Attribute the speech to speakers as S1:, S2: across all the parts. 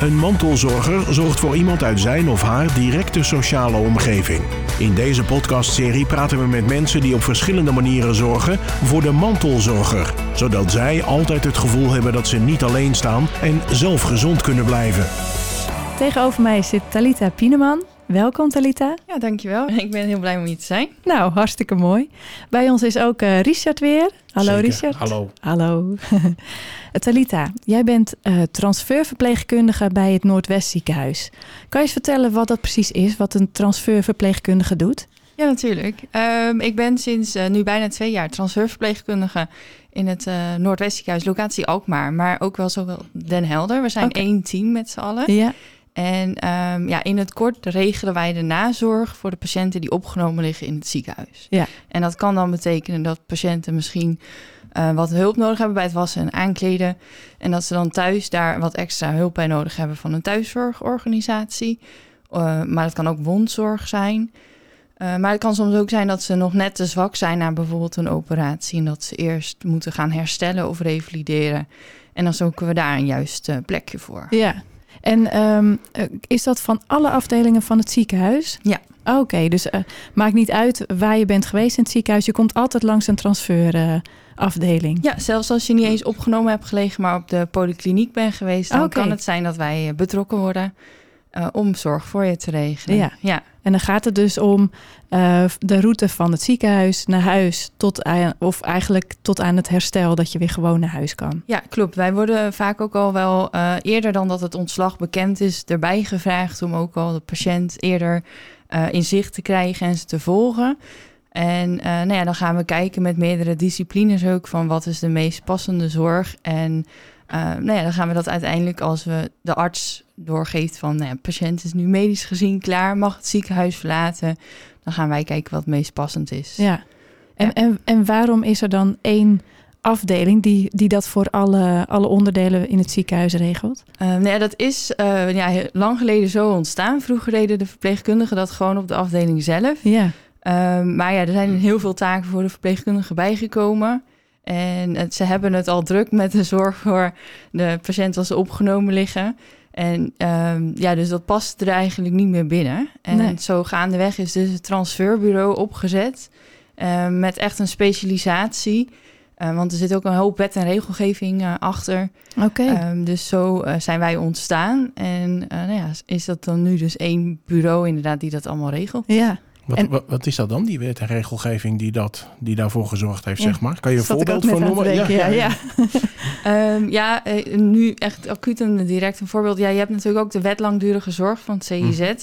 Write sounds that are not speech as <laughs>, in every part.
S1: Een mantelzorger zorgt voor iemand uit zijn of haar directe sociale omgeving. In deze podcastserie praten we met mensen die op verschillende manieren zorgen voor de mantelzorger, zodat zij altijd het gevoel hebben dat ze niet alleen staan en zelf gezond kunnen blijven.
S2: Tegenover mij zit Talita Pieneman. Welkom Talita.
S3: Ja, dankjewel. Ik ben heel blij om hier te zijn.
S2: Nou, hartstikke mooi. Bij ons is ook uh, Richard weer. Hallo
S1: Zeker.
S2: Richard.
S1: Hallo.
S2: Hallo. <laughs> Talita, jij bent uh, transferverpleegkundige bij het Noordwest ziekenhuis. Kan je eens vertellen wat dat precies is, wat een transferverpleegkundige doet?
S3: Ja, natuurlijk. Um, ik ben sinds uh, nu bijna twee jaar transferverpleegkundige in het uh, Noordwest ziekenhuis, locatie Alkmaar, maar ook wel zowel Den Helder. We zijn okay. één team met z'n allen.
S2: Ja.
S3: En um, ja, in het kort regelen wij de nazorg voor de patiënten die opgenomen liggen in het ziekenhuis.
S2: Ja.
S3: En dat kan dan betekenen dat patiënten misschien uh, wat hulp nodig hebben bij het wassen en aankleden. En dat ze dan thuis daar wat extra hulp bij nodig hebben van een thuiszorgorganisatie. Uh, maar het kan ook wondzorg zijn. Uh, maar het kan soms ook zijn dat ze nog net te zwak zijn na bijvoorbeeld een operatie. En dat ze eerst moeten gaan herstellen of revalideren. En dan zoeken we daar een juist plekje voor.
S2: Ja. En um, is dat van alle afdelingen van het ziekenhuis?
S3: Ja.
S2: Oké, okay, dus uh, maakt niet uit waar je bent geweest in het ziekenhuis. Je komt altijd langs een transferafdeling.
S3: Uh, ja, zelfs als je niet eens opgenomen hebt gelegen, maar op de polykliniek bent geweest, dan okay. kan het zijn dat wij betrokken worden uh, om zorg voor je te regelen.
S2: Ja.
S3: ja.
S2: En dan gaat het dus om uh, de route van het ziekenhuis naar huis tot aan, of eigenlijk tot aan het herstel dat je weer gewoon naar huis kan.
S3: Ja, klopt. Wij worden vaak ook al wel uh, eerder dan dat het ontslag bekend is erbij gevraagd om ook al de patiënt eerder in zicht te krijgen en ze te volgen. En nou ja, dan gaan we kijken met meerdere disciplines ook van wat is de meest passende zorg en uh, nou ja, dan gaan we dat uiteindelijk als we de arts doorgeeft van nou ja, patiënt is nu medisch gezien klaar, mag het ziekenhuis verlaten. Dan gaan wij kijken wat het meest passend is.
S2: Ja. En, ja. en, en waarom is er dan één afdeling die, die dat voor alle, alle onderdelen in het ziekenhuis regelt?
S3: Uh, nou ja, dat is uh, ja, lang geleden zo ontstaan. Vroeger deden de verpleegkundigen dat gewoon op de afdeling zelf.
S2: Ja.
S3: Uh, maar ja, er zijn heel veel taken voor de verpleegkundigen bijgekomen. En het, ze hebben het al druk met de zorg voor de patiënt als ze opgenomen liggen. En um, ja, dus dat past er eigenlijk niet meer binnen. En nee. zo gaandeweg is dus het transferbureau opgezet. Uh, met echt een specialisatie. Uh, want er zit ook een hoop wet en regelgeving uh, achter.
S2: Oké. Okay.
S3: Um, dus zo zijn wij ontstaan. En nou ja, is dat dan nu dus één bureau inderdaad die dat allemaal regelt.
S2: Ja.
S1: Wat, en, wat, is dat dan, die wet en regelgeving die, dat, die daarvoor gezorgd heeft, ja, zeg maar? Kan je een voorbeeld van noemen?
S2: Denken, ja, ja.
S3: Ja. um, ja, <laughs> nu echt acuut en direct een voorbeeld. Ja, je hebt natuurlijk ook de wet langdurige zorg van het CIZ. Hm.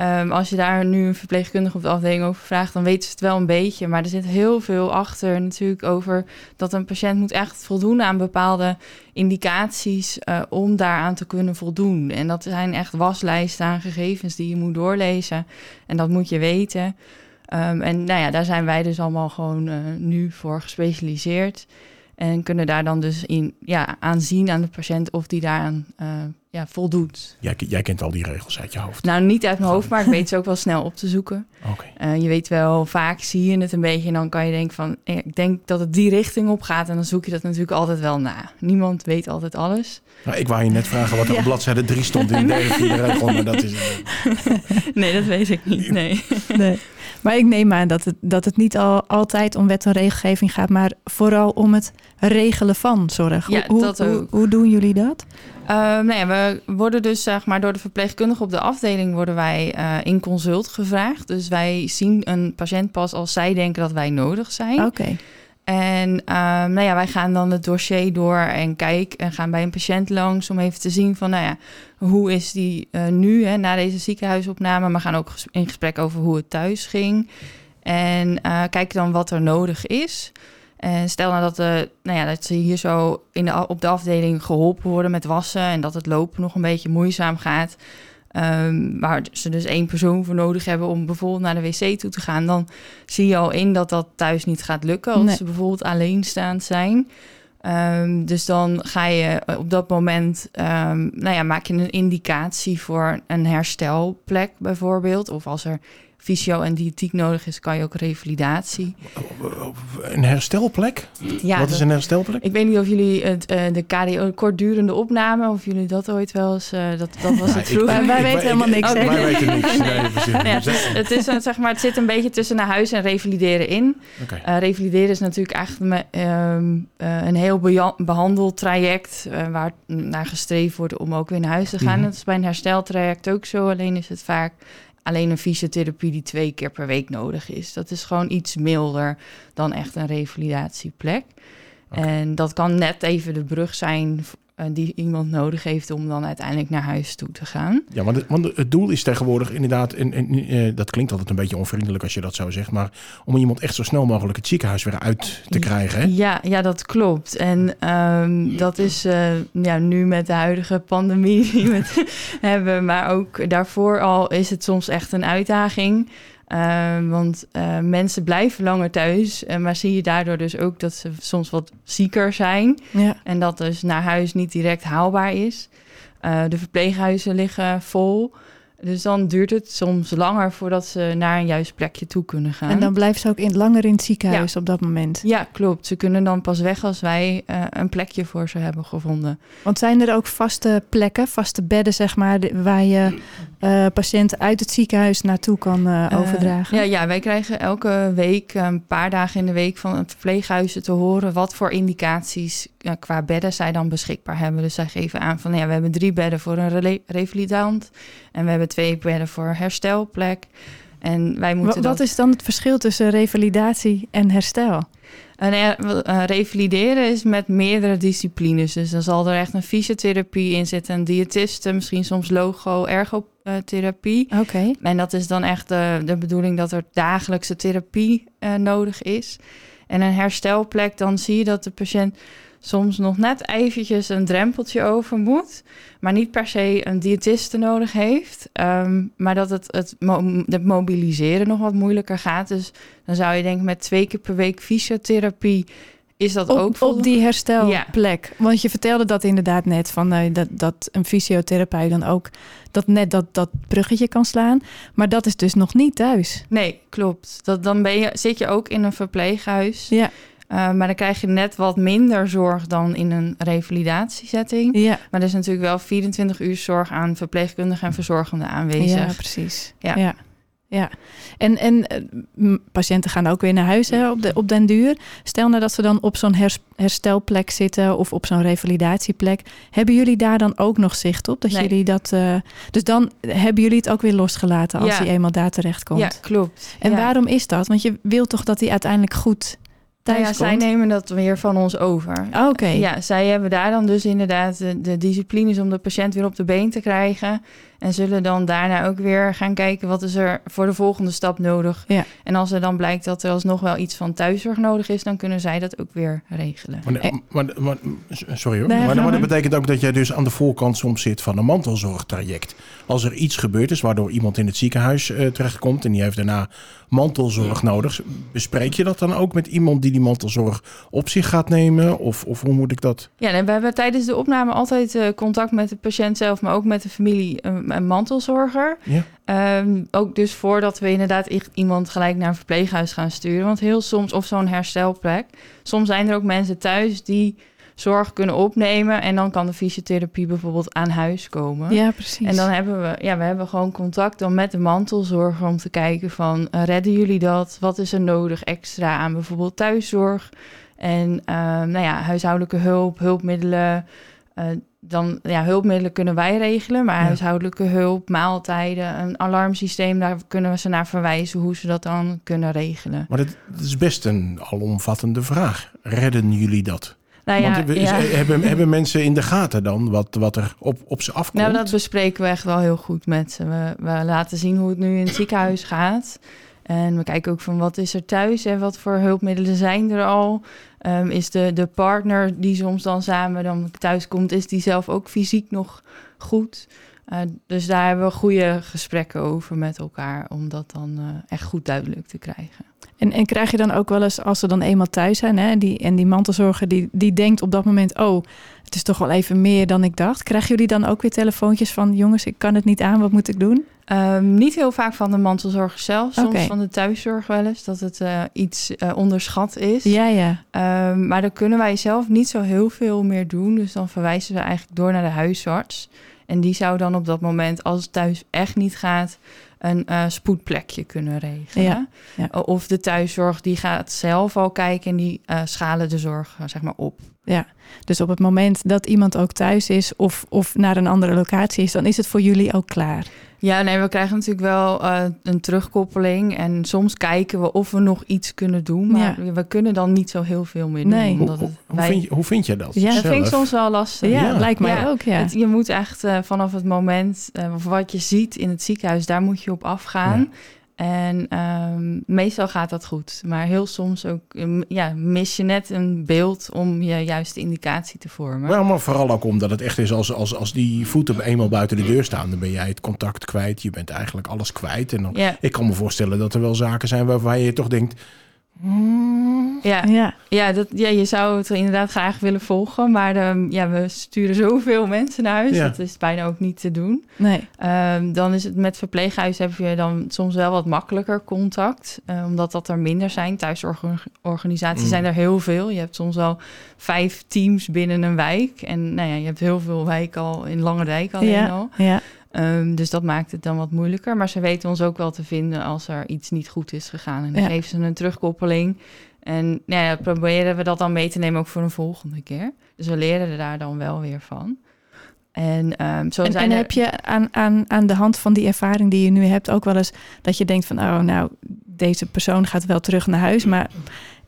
S3: Um, als je daar nu een verpleegkundige op de afdeling over vraagt, dan weten ze het wel een beetje. Maar er zit heel veel achter natuurlijk over dat een patiënt moet echt voldoen aan bepaalde indicaties uh, om daaraan te kunnen voldoen. En dat zijn echt waslijsten aan gegevens die je moet doorlezen. En dat moet je weten. Um, en nou ja, daar zijn wij dus allemaal gewoon uh, nu voor gespecialiseerd. En kunnen daar dan dus in ja, aanzien aan de patiënt of die daaraan uh, ja, voldoet.
S1: Jij, jij, kent al die regels uit je hoofd?
S3: Nou, niet uit mijn hoofd, maar ik weet <laughs> ze ook wel snel op te zoeken.
S1: Okay.
S3: Uh, je weet wel, vaak zie je het een beetje en dan kan je denken van... Eh, ik denk dat het die richting op gaat en dan zoek je dat natuurlijk altijd wel na. Niemand weet altijd alles.
S1: Nou, ik wou je net vragen wat er ja. op bladzijde 3 stond in de <laughs> vierde regel, maar dat is...
S3: Uh... nee, dat weet ik niet, nee.
S2: nee. Maar ik neem aan dat het, dat het niet al, altijd om wet en regelgeving gaat, maar vooral om het regelen van zorg.
S3: Ja,
S2: hoe,
S3: dat
S2: hoe, hoe doen jullie dat?
S3: Uh, nou ja, we worden dus zeg maar door de verpleegkundige op de afdeling worden wij uh, in consult gevraagd. Dus wij zien een patiënt pas als zij denken dat wij nodig zijn.
S2: Oké. Okay.
S3: En uh, nou ja, wij gaan dan het dossier door en kijken en gaan bij een patiënt langs om even te zien van, nou ja, hoe is die uh, nu hè, na deze ziekenhuisopname. Maar gaan ook in gesprek over hoe het thuis ging. En uh, kijken dan wat er nodig is. En stel nou dat, de, nou ja, dat ze hier zo in de, op de afdeling geholpen worden met wassen en dat het lopen nog een beetje moeizaam gaat. Um, waar ze dus één persoon voor nodig hebben om bijvoorbeeld naar de wc toe te gaan, dan zie je al in dat dat thuis niet gaat lukken als nee. ze bijvoorbeeld alleenstaand zijn. Um, dus dan ga je op dat moment, um, nou ja, maak je een indicatie voor een herstelplek bijvoorbeeld. Of als er fysio en diëtiek nodig is, kan je ook revalidatie.
S1: Een herstelplek?
S3: Ja,
S1: Wat is een herstelplek?
S3: Ik weet niet of jullie het, eh, de KDO, kortdurende opname, of jullie dat ooit wel eens, eh, dat, dat was
S1: Ja,
S3: het vroeger.
S2: Wij, wij weten helemaal niks. Hè?
S1: Wij weten niks. <laughs> Nee, precies.
S3: Nou ja, het, is, een, zeg maar, het zit een beetje tussen naar huis en revalideren in. Eh, revalideren is natuurlijk eigenlijk me- ehm, eh, een heel behandeltraject eh, waar naar gestreefd wordt om ook weer naar huis te gaan.
S1: Mhm.
S3: Dat is bij een hersteltraject ook zo, alleen is het vaak alleen een fysiotherapie die twee keer per week nodig is. Dat is gewoon iets milder dan echt een revalidatieplek. En dat kan net even de brug zijn die iemand nodig heeft om dan uiteindelijk naar huis toe te gaan.
S1: Ja, want het, want het doel is tegenwoordig inderdaad, en, en, eh, dat klinkt altijd een beetje onvriendelijk als je dat zo zegt, maar om iemand echt zo snel mogelijk het ziekenhuis weer uit te krijgen. Hè?
S3: Ja, ja, dat klopt. En ehm, dat is eh, ja, nu met de huidige pandemie <laughs> die we <laughs> hebben, maar ook daarvoor al is het soms echt een uitdaging. Ehm, want eh, mensen blijven langer thuis, eh, maar zie je daardoor dus ook dat ze soms wat zieker zijn.
S2: Ja.
S3: En dat dus naar huis niet direct haalbaar is. Eh, de verpleeghuizen liggen vol. Dus dan duurt het soms langer voordat ze naar een juist plekje toe kunnen gaan.
S2: En dan blijft ze ook in, langer in het ziekenhuis op dat moment.
S3: Ja, klopt. Ze kunnen dan pas weg als wij eh, een plekje voor ze hebben gevonden.
S2: Want zijn er ook vaste plekken, vaste bedden, zeg maar, waar je eh, patiënten uit het ziekenhuis naartoe kan eh, overdragen?
S3: ja, ja, wij krijgen elke week, een paar dagen in de week van het verpleeghuizen te horen wat voor indicaties qua bedden zij dan beschikbaar hebben. Dus zij geven aan van ja, we hebben drie bedden voor een revalidant en we hebben twee bedden voor herstelplek. En wij moeten
S2: wat
S3: dat-
S2: is dan het verschil tussen revalidatie en herstel?
S3: En er- eh, revalideren is met meerdere disciplines. Dus dan zal er echt een fysiotherapie in zitten, een diëtiste, misschien soms logo, ergotherapie.
S2: Oké.
S3: En dat is dan echt de, de bedoeling dat er dagelijkse therapie eh, nodig is. En een herstelplek, dan zie je dat de patiënt soms nog net eventjes een drempeltje over moet. Maar niet per se een diëtiste nodig heeft. ehm, maar dat het, het, mo- het mobiliseren nog wat moeilijker gaat. Dus dan zou je denken met twee keer per week fysiotherapie... is dat ook voldoende?
S2: op die herstelplek. Want je vertelde dat inderdaad net, van, eh, dat, dat een fysiotherapeut dan ook dat net dat, dat bruggetje kan slaan. Maar dat is dus nog niet thuis.
S3: Nee, klopt. Dat, dan ben je, zit je ook in een verpleeghuis.
S2: Ja,
S3: Eh, maar dan krijg je net wat minder zorg dan in een revalidatiesetting.
S2: ja,
S3: Maar er is natuurlijk wel 24 uur zorg aan verpleegkundigen en verzorgenden aanwezig.
S2: ja precies.
S3: Ja.
S2: ja. ja. En, en eh, patiënten gaan ook weer naar huis hè, op, de, op den duur. Stel nou dat ze dan op zo'n hers- herstelplek zitten of op zo'n revalidatieplek. Hebben jullie daar dan ook nog zicht op? Dat
S3: Nee.
S2: jullie dat, eh, dus dan hebben jullie het ook weer losgelaten als
S3: Ja.
S2: hij eenmaal daar terecht komt.
S3: Ja, klopt.
S2: En waarom is dat? Want je wilt toch dat hij uiteindelijk goed thuis
S3: Nou ja, zij nemen dat weer van ons over.
S2: Ah, Oké.
S3: Ja, zij hebben daar dan dus inderdaad de, de disciplines om de patiënt weer op de been te krijgen. En zullen dan daarna ook weer gaan kijken wat is er voor de volgende stap nodig.
S2: Ja.
S3: En als er dan blijkt dat er alsnog wel iets van thuiszorg nodig is, dan kunnen zij dat ook weer regelen.
S1: Maar,
S2: Eh.
S1: maar, maar- sorry hoor.
S2: Nee,
S1: maar, dat betekent ook dat jij dus aan de voorkant soms zit van een mantelzorgtraject. Als er iets gebeurd is waardoor iemand in het ziekenhuis eh, terechtkomt en die heeft daarna mantelzorg nodig, bespreek je dat dan ook met iemand die die mantelzorg op zich gaat nemen? Of, of hoe moet ik dat?
S3: Ja, en we hebben tijdens de opname altijd eh, contact met de patiënt zelf, maar ook met de familie, een mantelzorger.
S1: Ja.
S3: Ehm, ook dus voordat we inderdaad echt iemand gelijk naar een verpleeghuis gaan sturen. Want heel soms, of zo'n herstelplek, soms zijn er ook mensen thuis die zorg kunnen opnemen. En dan kan de fysiotherapie bijvoorbeeld aan huis komen.
S2: Ja, precies.
S3: En dan hebben we, ja, we hebben gewoon contact dan met de mantelzorger om te kijken van, eh, redden jullie dat? Wat is er nodig extra aan bijvoorbeeld thuiszorg? En ehm, nou ja, huishoudelijke hulp, hulpmiddelen. eh, dan, ja, hulpmiddelen kunnen wij regelen, maar
S1: Ja.
S3: huishoudelijke hulp, maaltijden, een alarmsysteem, daar kunnen we ze naar verwijzen hoe ze dat dan kunnen regelen.
S1: Maar dat, dat is best een alomvattende vraag. Redden jullie dat?
S3: Nou ja,
S1: Want
S3: ja.
S1: hebben, hebben mensen in de gaten dan wat, wat er op, op ze afkomt?
S3: Nou, dat bespreken we echt wel heel goed met ze. We, we laten zien hoe het nu in het ziekenhuis gaat. En we kijken ook van wat is er thuis en wat voor hulpmiddelen zijn er al. Ehm, is de, de partner die soms dan samen dan thuis komt, is die zelf ook fysiek nog goed? Eh, dus daar hebben we goede gesprekken over met elkaar om dat dan eh, echt goed duidelijk te krijgen.
S2: En, en krijg je dan ook wel eens, als ze dan eenmaal thuis zijn, hè, die, en die mantelzorger die, die denkt op dat moment, oh, het is toch wel even meer dan ik dacht. Krijgen jullie dan ook weer telefoontjes van, jongens, ik kan het niet aan, wat moet ik doen?
S3: Ehm, niet heel vaak van de mantelzorg zelf. Soms van de thuiszorg wel eens. Dat het eh, iets eh, onderschat is.
S2: Ja, ja.
S3: Ehm, maar dan kunnen wij zelf niet zo heel veel meer doen. Dus dan verwijzen we eigenlijk door naar de huisarts. En die zou dan op dat moment, als het thuis echt niet gaat, een eh, spoedplekje kunnen regelen.
S2: Ja,
S3: Of de thuiszorg die gaat zelf al kijken en die schalen de zorg zeg maar op.
S2: Ja, dus op het moment dat iemand ook thuis is of, of naar een andere locatie is, dan is het voor jullie ook klaar.
S3: Ja, nee, we krijgen natuurlijk wel eh, een terugkoppeling. En soms kijken we of we nog iets kunnen doen. Maar we kunnen dan niet zo heel veel meer doen.
S2: Nee.
S1: Hoe,
S3: Omdat
S1: hoe,
S3: het,
S1: hoe
S3: wij-
S1: vind je, hoe vind je dat?
S2: Ja,
S3: dat vind ik
S1: zelf?
S3: soms wel lastig.
S2: Ja,
S1: Ja.
S2: lijkt mij
S3: Ja,
S2: ook, ja.
S3: Het- je moet echt eh, vanaf het moment eh, of wat je ziet in het ziekenhuis, daar moet je op afgaan. En ehm, meestal gaat dat goed. Maar heel soms ook eh, ja, mis je net een beeld om je juiste indicatie te vormen.
S1: Nou, maar vooral ook omdat het echt is als, als, als die voeten eenmaal buiten de deur staan, dan ben jij het contact kwijt. Je bent eigenlijk alles kwijt. En dan,
S3: ja,
S1: ik kan me voorstellen dat er wel zaken zijn waarvan je toch denkt. Hmm,
S3: ja,
S2: Ja,
S3: ja, dat, ja, je zou het inderdaad graag willen volgen. Maar ehm, ja, we sturen zoveel <laughs> mensen naar huis.
S1: Ja.
S3: Dat is bijna ook niet te doen.
S2: nee.
S3: Ehm, dan is het met verpleeghuis heb je dan soms wel wat makkelijker contact. eh, omdat dat er minder zijn. Thuisorganisaties
S1: Mm.
S3: zijn er heel veel. Je hebt soms al vijf teams binnen een wijk. En nou ja, je hebt heel veel wijken al in Lange Dijk alleen
S2: Ja,
S3: al.
S2: ja,
S3: Ehm, dus dat maakt het dan wat moeilijker. Maar ze weten ons ook wel te vinden als er iets niet goed is gegaan. En dan
S2: Ja.
S3: geven ze een terugkoppeling. En nou ja, proberen we dat dan mee te nemen ook voor een volgende keer. Dus we leren er daar dan wel weer van. En, ehm, zo
S2: En,
S3: zijn
S2: en
S3: er...
S2: heb je aan, aan, aan de hand van die ervaring die je nu hebt ook wel eens dat je denkt van, oh nou, deze persoon gaat wel terug naar huis, maar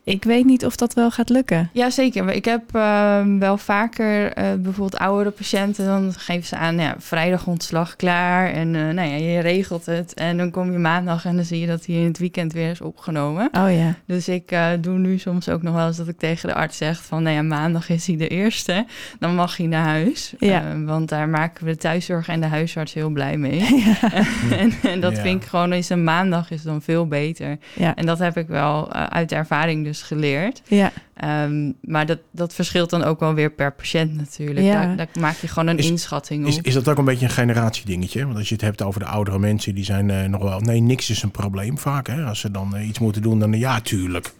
S2: ik weet niet of dat wel gaat lukken.
S3: Ja, zeker. Maar Ik heb ehm, wel vaker eh, bijvoorbeeld oudere patiënten, dan geven ze aan, ja, vrijdag ontslag klaar en eh, nou ja, je regelt het. En dan kom je maandag en dan zie je dat hij in het weekend weer is opgenomen.
S2: Oh ja,
S3: Dus ik eh, doe nu soms ook nog wel eens dat ik tegen de arts zeg van, nou ja, maandag is hij de eerste, dan mag hij naar huis.
S2: Ja.
S3: Eh, want daar maken we de thuiszorg en de huisarts heel blij mee. <laughs> <laughs> en, en dat
S1: Ja.
S3: vind ik gewoon, is een maandag is dan veel beter.
S2: ja,
S3: En dat heb ik wel uit de ervaring dus geleerd.
S2: ja,
S3: Ehm, maar dat, dat verschilt dan ook wel weer per patiënt natuurlijk.
S2: Ja.
S3: Daar, daar maak je gewoon een
S1: Is-
S3: inschatting op.
S1: Is, is dat ook een beetje een generatiedingetje? Want als je het hebt over de oudere mensen, die zijn eh, nog wel... Nee, niks is een probleem vaak. Hè? Als ze dan eh, iets moeten doen, dan ja, tuurlijk.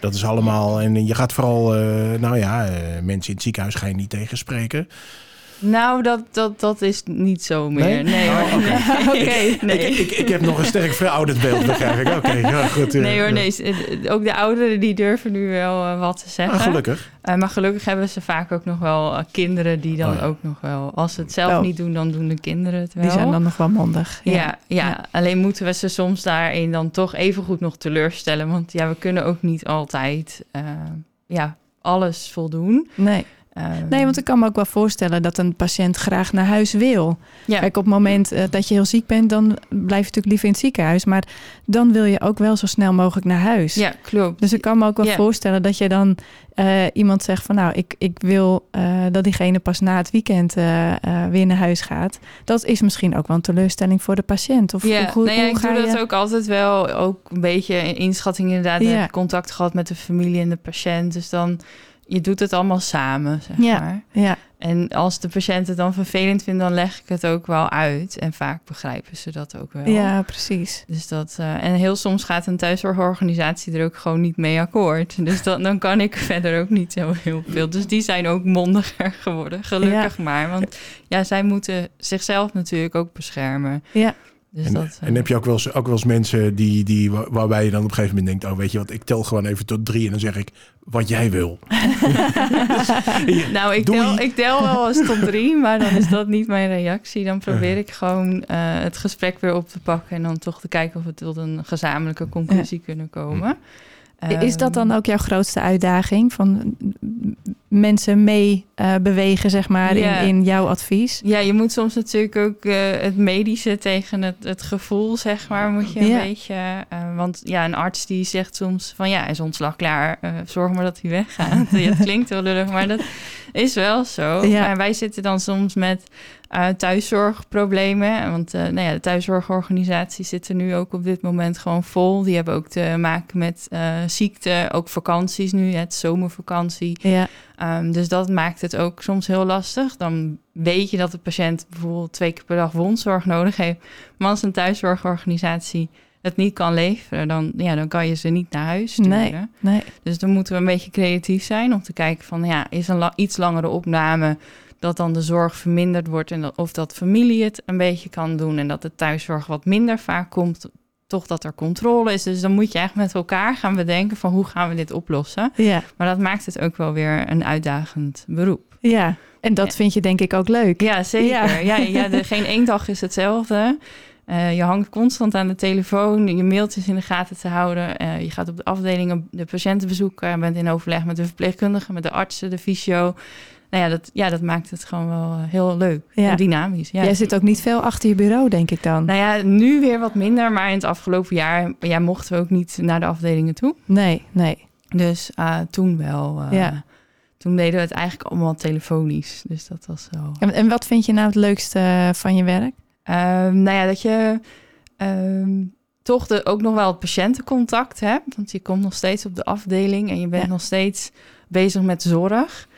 S1: Dat is allemaal... En je gaat vooral, eh, nou ja, mensen in het ziekenhuis ga je niet tegenspreken.
S3: Nou, dat, dat, dat is niet zo meer.
S1: Nee?
S3: Nee,
S1: Oh,
S3: hoor. <laughs> <laughs> Nee.
S1: Ik, ik, ik heb nog een sterk verouderd beeld, begrijp ik. Oké, ja, goed. eh,
S3: Nee hoor,
S1: ja.
S3: nee. eh, Ook de ouderen die durven nu wel eh, wat te zeggen.
S1: Ah, gelukkig.
S3: Eh, maar gelukkig hebben ze vaak ook nog wel kinderen die dan
S1: Oh ja.
S3: ook nog wel... Als ze het zelf
S2: Wel.
S3: niet doen, dan doen de kinderen het wel.
S2: die zijn dan nog wel mondig.
S3: Ja, ja,
S2: Ja.
S3: alleen moeten we ze soms daarin dan toch even goed nog teleurstellen. Want ja, we kunnen ook niet altijd eh, ja, alles voldoen.
S2: Nee.
S3: Ehm,
S2: nee, want ik kan me ook wel voorstellen dat een patiënt graag naar huis wil.
S3: ja,
S2: Kijk, op het moment eh, dat je heel ziek bent, dan blijf je natuurlijk liever in het ziekenhuis. Maar dan wil je ook wel zo snel mogelijk naar huis.
S3: ja, klopt.
S2: Dus ik kan me ook wel
S3: Ja.
S2: voorstellen dat je dan eh, iemand zegt van nou, ik, ik wil eh, dat diegene pas na het weekend weer naar huis gaat. Dat is misschien ook wel een teleurstelling voor de patiënt. Of
S3: Ja,
S2: hoe, hoe,
S3: nou ja,
S2: hoe
S3: ik
S2: ga
S3: doe dat
S2: je...
S3: ook altijd wel, ook een beetje in inschatting inderdaad. Je
S2: Ja.
S3: hebt contact gehad met de familie en de patiënt. Dus dan, je doet het allemaal samen, zeg
S2: Ja.
S3: maar.
S2: Ja,
S3: En als de patiënt het dan vervelend vindt, dan leg ik het ook wel uit. En vaak begrijpen ze dat ook wel.
S2: ja, precies.
S3: Dus dat, eh, en heel soms gaat een thuiszorgorganisatie er ook gewoon niet mee akkoord. <laughs> Dus dan, dan kan ik <laughs> verder ook niet zo heel veel. Dus die zijn ook mondiger geworden, gelukkig maar. Want ja, zij moeten zichzelf natuurlijk ook beschermen.
S2: Ja.
S3: Dus
S1: En,
S3: dat, eh,
S1: en heb je ook wel eens, ook wel eens mensen die, die, waar- waarbij je dan op een gegeven moment denkt... oh, weet je wat, ik tel gewoon even tot drie en dan zeg ik wat jij wil. <laughs>
S3: nou, ik
S1: Doei.
S3: tel, ik tel wel eens tot drie, maar dan is dat niet mijn reactie. Dan probeer ik gewoon eh, het gesprek weer op te pakken... en dan toch te kijken of we tot een gezamenlijke conclusie kunnen komen.
S2: Is dat dan ook jouw grootste uitdaging? Van mensen mee eh, bewegen, zeg maar,
S3: Ja.
S2: in, in jouw advies?
S3: Ja, je moet soms natuurlijk ook eh, het medische tegen het, het gevoel, zeg maar, moet je een
S2: Ja.
S3: beetje... eh, want ja, een arts die zegt soms van ja, is ontslag klaar, zorg maar dat hij weggaat. <laughs> ja, het klinkt wel lullig, maar dat, Is wel zo.
S2: Ja.
S3: Maar wij zitten dan soms met eh, thuiszorgproblemen. Want eh, nou ja, de thuiszorgorganisaties zitten nu ook op dit moment gewoon vol. Die hebben ook te maken met eh, ziekte, ook vakanties nu, het zomervakantie.
S2: Ja,
S3: Ehm, dus dat maakt het ook soms heel lastig. Dan weet je dat de patiënt bijvoorbeeld twee keer per dag wondzorg nodig heeft. Maar als een thuiszorgorganisatie het niet kan leveren, dan, ja, dan kan je ze niet naar huis sturen.
S2: Nee. nee.
S3: Dus dan moeten we een beetje creatief zijn om te kijken van ja, is een la- iets langere opname dat dan de zorg verminderd wordt en dat, of dat familie het een beetje kan doen en dat de thuiszorg wat minder vaak komt, toch dat er controle is. Dus dan moet je echt met elkaar gaan bedenken van hoe gaan we dit oplossen.
S2: Ja,
S3: Maar dat maakt het ook wel weer een uitdagend beroep.
S2: ja. En dat vind je denk ik ook leuk.
S3: Ja, zeker.
S2: Ja.
S3: Ja. Ja, de, geen één dag is hetzelfde. Eh, je hangt constant aan de telefoon, je mailtjes in de gaten te houden. Eh, je gaat op de afdelingen de patiënten bezoeken. Je bent in overleg met de verpleegkundigen, met de artsen, de fysio. Nou ja, dat, ja, dat maakt het gewoon wel eh, heel leuk
S2: Ja.
S3: en dynamisch. Ja.
S2: Jij zit ook niet veel achter je bureau, denk ik dan.
S3: Nou ja, nu weer wat minder, maar in het afgelopen jaar ja, mochten we ook niet naar de afdelingen toe.
S2: Nee, nee.
S3: Dus eh, toen wel. eh,
S2: Ja.
S3: Toen deden we het eigenlijk allemaal telefonisch. Dus dat was wel...
S2: En, en wat vind je nou het leukste eh, van je werk?
S3: Ehm, nou ja, dat je ehm, toch de, ook nog wel het patiëntencontact hebt. Want je komt nog steeds op de afdeling en je bent
S2: Ja.
S3: nog steeds bezig met zorg.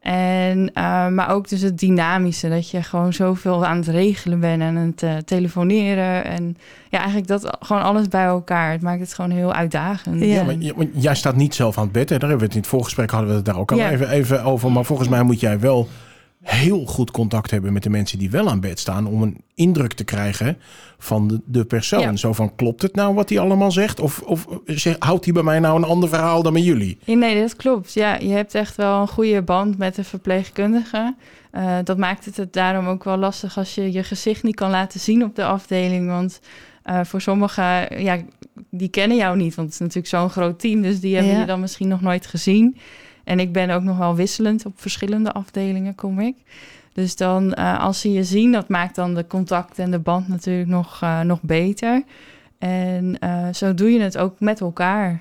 S3: En, eh, maar ook dus het dynamische, dat je gewoon zoveel aan het regelen bent en aan het eh, telefoneren. En ja, eigenlijk dat gewoon alles bij elkaar. Het maakt het gewoon heel uitdagend.
S2: Ja.
S1: Ja, maar, ja, want jij staat niet zelf aan het bed. Hè? Daar hebben we het in het voorgesprek hadden we het daar ook al
S3: Ja.
S1: even, even over. Maar volgens mij moet jij wel heel goed contact hebben met de mensen die wel aan bed staan. Om een indruk te krijgen van de, de persoon.
S3: Ja.
S1: Zo van, klopt het nou wat hij allemaal zegt? Of, of zeg, houdt hij bij mij nou een ander verhaal dan bij jullie?
S3: Nee, dat klopt. Ja, je hebt echt wel een goede band met de verpleegkundige. Eh, dat maakt het het daarom ook wel lastig als je je gezicht niet kan laten zien op de afdeling. Want eh, voor sommigen, ja, die kennen jou niet. Want het is natuurlijk zo'n groot team. Dus die hebben
S2: Ja.
S3: je dan misschien nog nooit gezien. En ik ben ook nog wel wisselend op verschillende afdelingen, kom ik. Dus dan, eh, als ze je zien, dat maakt dan de contact en de band natuurlijk nog, eh, nog beter. En eh, zo doe je het ook met elkaar.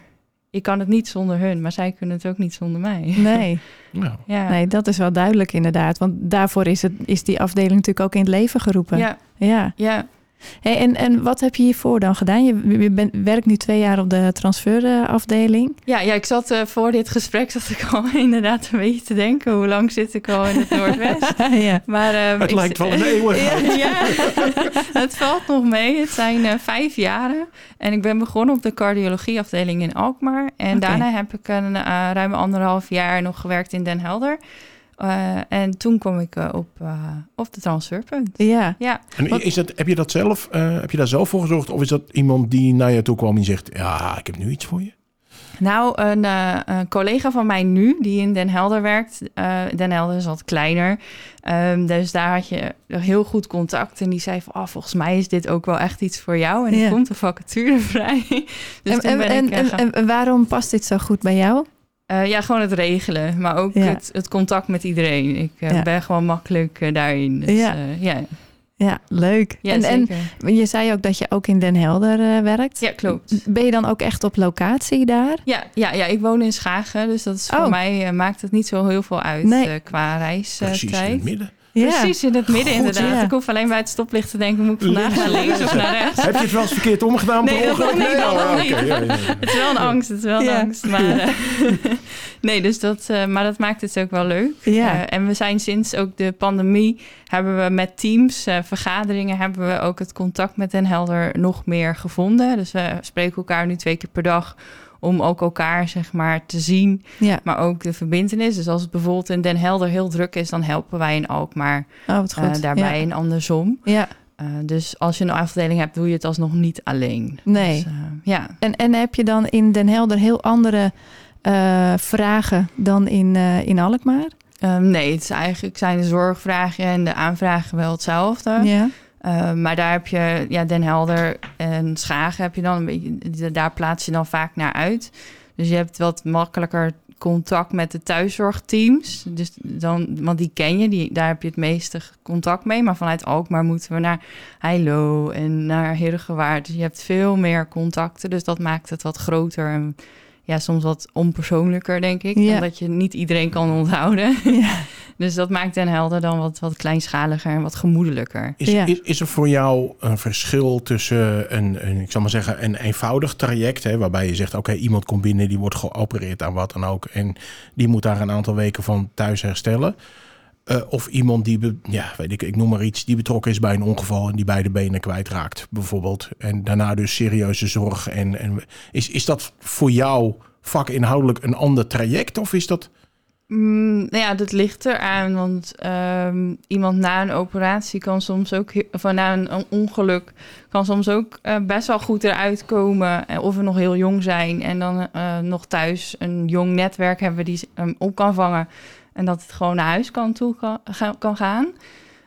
S3: Ik kan het niet zonder hun, maar zij kunnen het ook niet zonder mij.
S2: Nee, <laughs>
S1: Nou,
S3: Ja,
S2: nee, dat is wel duidelijk inderdaad. Want daarvoor is, het, is die afdeling natuurlijk ook in het leven geroepen.
S3: ja,
S2: ja.
S3: ja.
S2: Hey, en, en wat heb je hiervoor dan gedaan? Je, je bent, werkt nu twee jaar op de transferafdeling.
S3: ja, ja ik zat eh, voor dit gesprek zat ik <laughs> al inderdaad een beetje te denken. Hoe lang zit ik al in het Noordwest? <laughs>
S2: ja.
S3: Maar, ehm,
S1: het
S3: ik-
S1: lijkt wel een eeuwigheid. <laughs>
S3: Ja, het valt nog mee. Het zijn eh, vijf jaren. En ik ben begonnen op de cardiologieafdeling in Alkmaar. En daarna heb ik een uh, ruim anderhalf jaar nog gewerkt in Den Helder. Uh, en toen kwam ik uh, op, op de transferpunt.
S2: Ja.
S3: ja.
S1: En is dat, heb je dat zelf, uh, heb je daar zelf voor gezorgd? Of is dat iemand die naar je toe kwam en zegt, ja, ik heb nu iets voor je?
S3: Nou, een, uh, een, collega van mij nu, die in Den Helder werkt. Uh, Den Helder is wat kleiner. Um, dus daar had je heel goed contact. En die zei van, oh, volgens mij is dit ook wel echt iets voor jou. En er
S2: ja.
S3: komt een vacature <laughs> vrij.
S2: dus en, en, ik, en, en, waarom past dit zo goed bij jou?
S3: Uh, ja, gewoon het regelen. Maar ook ja. het, het, contact met iedereen. Ik uh, ja. ben gewoon makkelijk daarin. Dus,
S2: ja.
S3: ja.
S2: Ja, leuk.
S3: Ja,
S2: en, en, je zei ook dat je ook in Den Helder uh, werkt.
S3: Ja, klopt.
S2: Ben je dan ook echt op locatie daar?
S3: Ja, ja, ja ik woon in Schagen. Dus dat is voor oh. mij uh, maakt het niet zo heel veel uit nee. uh, qua reistijd.
S1: Precies in het midden.
S3: Ja. Precies in het midden, Goed, inderdaad. Ja. Ik hoef alleen bij het stoplicht te denken: moet ik vandaag naar links of naar rechts?
S1: Heb je het wel eens verkeerd omgedaan?
S3: Nee, dat.
S1: Nee,
S3: dat
S1: oh,
S3: niet. <laughs> Het is wel een angst, het is wel een angst. Maar, uh, <laughs> nee, dus dat, uh, maar dat maakt het ook wel leuk.
S2: Ja.
S3: Uh, en we zijn sinds ook de pandemie, hebben we met teams, uh, vergaderingen, hebben we ook het contact met Den Helder nog meer gevonden. Dus we spreken elkaar nu twee keer per dag om ook elkaar zeg maar te zien,
S2: ja.
S3: maar ook de verbindenis. Dus als het bijvoorbeeld in Den Helder heel druk is, dan helpen wij in Alkmaar
S2: oh.
S3: Uh, daarbij
S2: ja.
S3: en andersom.
S2: Ja.
S3: Uh, dus als je een afdeling hebt, doe je het alsnog niet alleen.
S2: Nee.
S3: Dus, uh, ja.
S2: En, en heb je dan in Den Helder heel andere vragen dan in, in Alkmaar?
S3: Um, nee, het is eigenlijk zijn de zorgvragen en de aanvragen wel hetzelfde.
S2: Ja.
S3: Uh, maar daar heb je, ja, Den Helder en Schagen heb je dan een beetje, daar plaats je dan vaak naar uit. Dus je hebt wat makkelijker contact met de thuiszorgteams. Dus dan, want die ken je, die, daar heb je het meeste contact mee. Maar vanuit Alkmaar moeten we naar Heilo en naar Heergewaard. Dus je hebt veel meer contacten, dus dat maakt het wat groter ja, soms wat onpersoonlijker, denk ik.
S2: Ja.
S3: Omdat je niet iedereen kan onthouden. <laughs>
S2: Ja. <laughs>
S3: Dus dat maakt Den Helder dan wat, wat kleinschaliger en wat gemoedelijker.
S1: Is,
S2: Ja.
S1: is, is er voor jou een verschil tussen een, een ik zal maar zeggen, een eenvoudig traject, hè, waarbij je zegt, oké, iemand komt binnen, die wordt geopereerd aan wat dan ook, en die moet daar een aantal weken van thuis herstellen. Eh, of iemand die, ja, weet ik, ik noem maar iets, die betrokken is bij een ongeval en die beide benen kwijtraakt, bijvoorbeeld. En daarna dus serieuze zorg. En, en is, is dat voor jou vakinhoudelijk een ander traject? Of is dat.
S3: Mm, nou ja, dat ligt eraan. Want ehm, iemand na een operatie kan soms ook, of na een, ongeluk, kan soms ook eh, best wel goed eruit komen. eh, Of we nog heel jong zijn en dan nog thuis een jong netwerk hebben die hem op kan vangen. En dat het gewoon naar huis kan, toe kan, ga- kan gaan.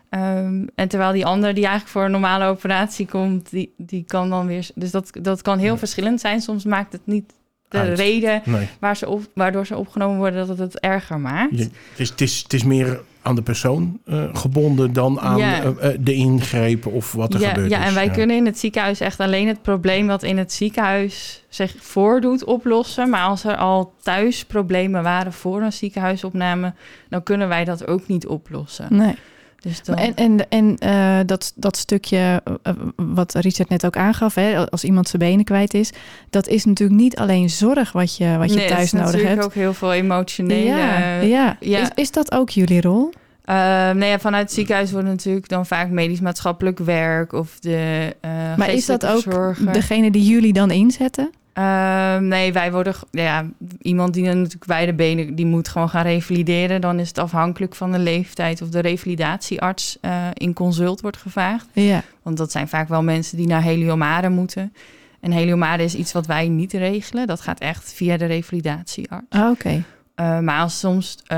S3: Ehm, en terwijl die ander die eigenlijk voor een normale operatie komt, die, die kan dan weer. Dus dat, dat kan heel verschillend zijn. Soms maakt het niet de
S1: Uit.
S3: reden
S1: Nee.
S3: waar ze op, waardoor ze opgenomen worden dat het het erger maakt.
S1: Je- het, is, het, is, het is meer aan de persoon eh, gebonden dan aan
S3: Ja.
S1: eh, eh, de ingreep of wat er
S3: ja,
S1: gebeurt.
S3: ja,
S1: is.
S3: en wij kunnen in het ziekenhuis echt alleen het probleem wat in het ziekenhuis zich voordoet oplossen. Maar als er al thuis problemen waren voor een ziekenhuisopname, dan kunnen wij dat ook niet oplossen.
S2: Nee.
S3: Dus dan,
S2: En, en, en eh, dat, dat stukje eh, wat Richard net ook aangaf, hè, als iemand zijn benen kwijt is, dat is natuurlijk niet alleen zorg wat je, wat je
S3: Nee,
S2: thuis
S3: is
S2: nodig
S3: natuurlijk
S2: hebt.
S3: ook heel veel emotionele.
S2: ja, ja.
S3: ja.
S2: Is, is dat ook jullie rol?
S3: Uh, nou ja, vanuit het ziekenhuis wordt natuurlijk dan vaak medisch-maatschappelijk werk of de. eh
S2: Maar is dat ook degene die jullie dan inzetten?
S3: Ehm, nee, wij worden... Ja, iemand die natuurlijk beide benen... die moet gewoon gaan revalideren. Dan is het afhankelijk van de leeftijd... of de revalidatiearts eh, in consult wordt gevraagd.
S2: Ja,
S3: Want dat zijn vaak wel mensen die naar heliomade moeten. En heliomade is iets wat wij niet regelen. Dat gaat echt via de revalidatiearts.
S2: ah, oké.
S3: Uh, maar als soms uh,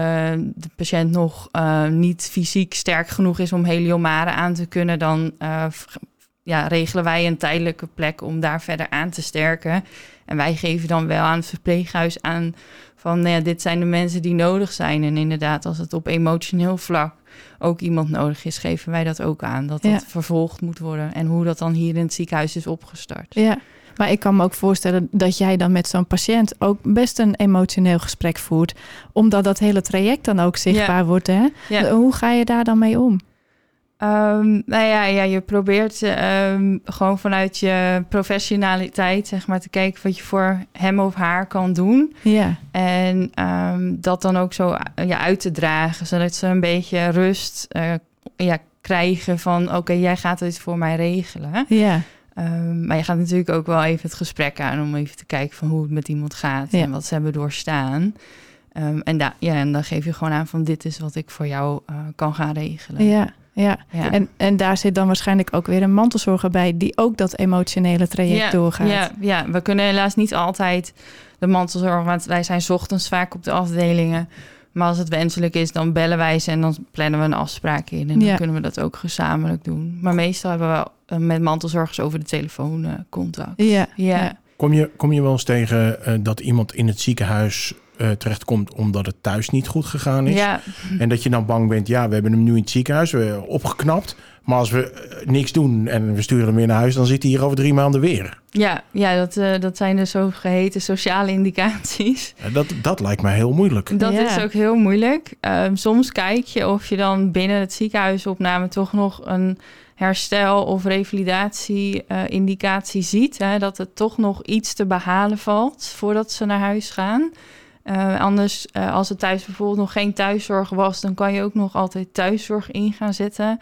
S3: de patiënt nog uh, niet fysiek sterk genoeg is om heliomade aan te kunnen, dan ja, regelen wij een tijdelijke plek om daar verder aan te sterken. En wij geven dan wel aan het verpleeghuis aan van nou ja, dit zijn de mensen die nodig zijn. En inderdaad, als het op emotioneel vlak ook iemand nodig is, geven wij dat ook aan. Dat dat
S2: Ja.
S3: vervolgd moet worden. En hoe dat dan hier in het ziekenhuis is opgestart.
S2: Ja, maar ik kan me ook voorstellen dat jij dan met zo'n patiënt ook best een emotioneel gesprek voert. Omdat dat hele traject dan ook zichtbaar wordt. Hè?
S3: Ja.
S2: Hoe ga je daar dan mee om?
S3: Um, nou ja, ja, je probeert um, gewoon vanuit je professionaliteit, zeg maar, te kijken wat je voor hem of haar kan doen.
S2: Ja,
S3: En um, dat dan ook zo ja, uit te dragen, zodat ze een beetje rust uh, ja, krijgen van, oké, okay, jij gaat dit voor mij regelen.
S2: ja.
S3: Maar je gaat natuurlijk ook wel even het gesprek aan om even te kijken van hoe het met iemand gaat
S2: Ja.
S3: en wat ze hebben doorstaan. En, da- ja, en dan geef je gewoon aan van dit is wat ik voor jou uh, kan gaan regelen.
S2: Ja, ja.
S3: Ja.
S2: En, en daar zit dan waarschijnlijk ook weer een mantelzorger bij die ook dat emotionele traject
S3: ja,
S2: doorgaat.
S3: Ja, ja, we kunnen helaas niet altijd de mantelzorg, want wij zijn 's ochtends vaak op de afdelingen. Maar als het wenselijk is, dan bellen wij ze en dan plannen we een afspraak in. En dan
S2: Ja.
S3: kunnen we dat ook gezamenlijk doen. Maar meestal hebben we uh, met mantelzorgers over de telefoon uh, contact.
S2: Ja,
S3: Ja.
S2: ja.
S1: Kom, je, kom je wel eens tegen eh, dat iemand in het ziekenhuis eh, terechtkomt omdat het thuis niet goed gegaan is?
S3: Ja,
S1: En dat je dan bang bent, ja, we hebben hem nu in het ziekenhuis we opgeknapt. Maar als we eh, niks doen en we sturen hem weer naar huis, dan zit hij hier over drie maanden weer.
S3: ja, ja dat, uh, dat zijn de zogeheten sociale indicaties.
S1: Ja, dat, dat lijkt mij heel moeilijk.
S3: Dat
S2: Ja.
S3: is ook heel moeilijk. Um, soms kijk je of je dan binnen het ziekenhuisopname toch nog een herstel- of revalidatie-indicatie ziet. Hè, dat het toch nog iets te behalen valt voordat ze naar huis gaan. Uh, anders, uh, als er thuis bijvoorbeeld nog geen thuiszorg was, dan kan je ook nog altijd thuiszorg in gaan zetten.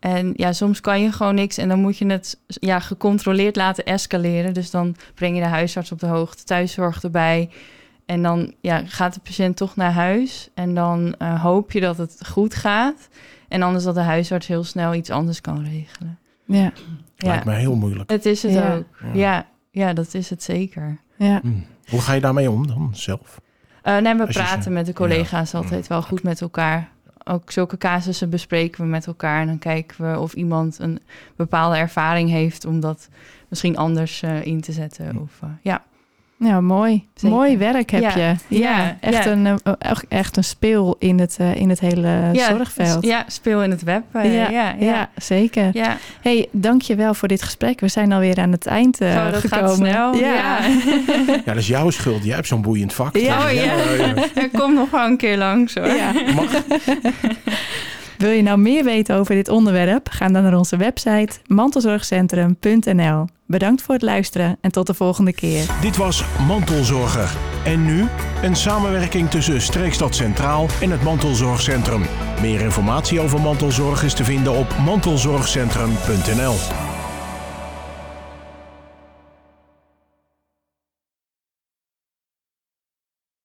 S3: En ja, soms kan je gewoon niks en dan moet je het ja, gecontroleerd laten escaleren. Dus dan breng je de huisarts op de hoogte, thuiszorg erbij. En dan ja, gaat de patiënt toch naar huis. En dan uh, hoop je dat het goed gaat. En anders dat de huisarts heel snel iets anders kan regelen.
S2: Ja,
S1: Lijkt mij heel moeilijk.
S3: Het is het
S2: Ja.
S3: ook. Ja. ja, dat is het zeker.
S2: ja.
S1: Hm. Hoe ga je daarmee om dan zelf?
S3: Uh, nee, we praten met de collega's
S1: Ja.
S3: altijd wel goed met elkaar. Ook zulke casussen bespreken we met elkaar. En dan kijken we of iemand een bepaalde ervaring heeft om dat misschien anders uh, in te zetten.
S1: Hm.
S3: Of, uh, ja.
S2: Ja, mooi.
S3: Zeker.
S2: Mooi werk heb
S3: Ja.
S2: je.
S3: Ja,
S2: echt,
S3: ja.
S2: Een, eh, echt- een speel in het, eh, in het hele zorgveld.
S3: Ja, speel in het web. eh, ja, ja, ja.
S2: zeker.
S3: Ja.
S2: hey, dank je wel voor dit gesprek. We zijn alweer aan het eind eh,
S3: Oh, dat
S2: gekomen.
S3: gaat snel. Ja. <laughs>
S1: Ja. Dat is jouw schuld. Jij hebt zo'n boeiend vak.
S2: Ja,
S3: oh, ja.
S1: ja. <laughs>
S3: Er komt nog wel een keer langs hoor.
S2: Ja.
S1: Mag, <laughs>
S2: Wil je nou meer weten over dit onderwerp? Ga dan naar onze website mantelzorgcentrum.nl. Bedankt voor het luisteren en tot de volgende keer.
S1: Dit was Mantelzorger. En nu een samenwerking tussen Streekstad Centraal en het Mantelzorgcentrum. Meer informatie over mantelzorg is te vinden op mantelzorgcentrum.nl.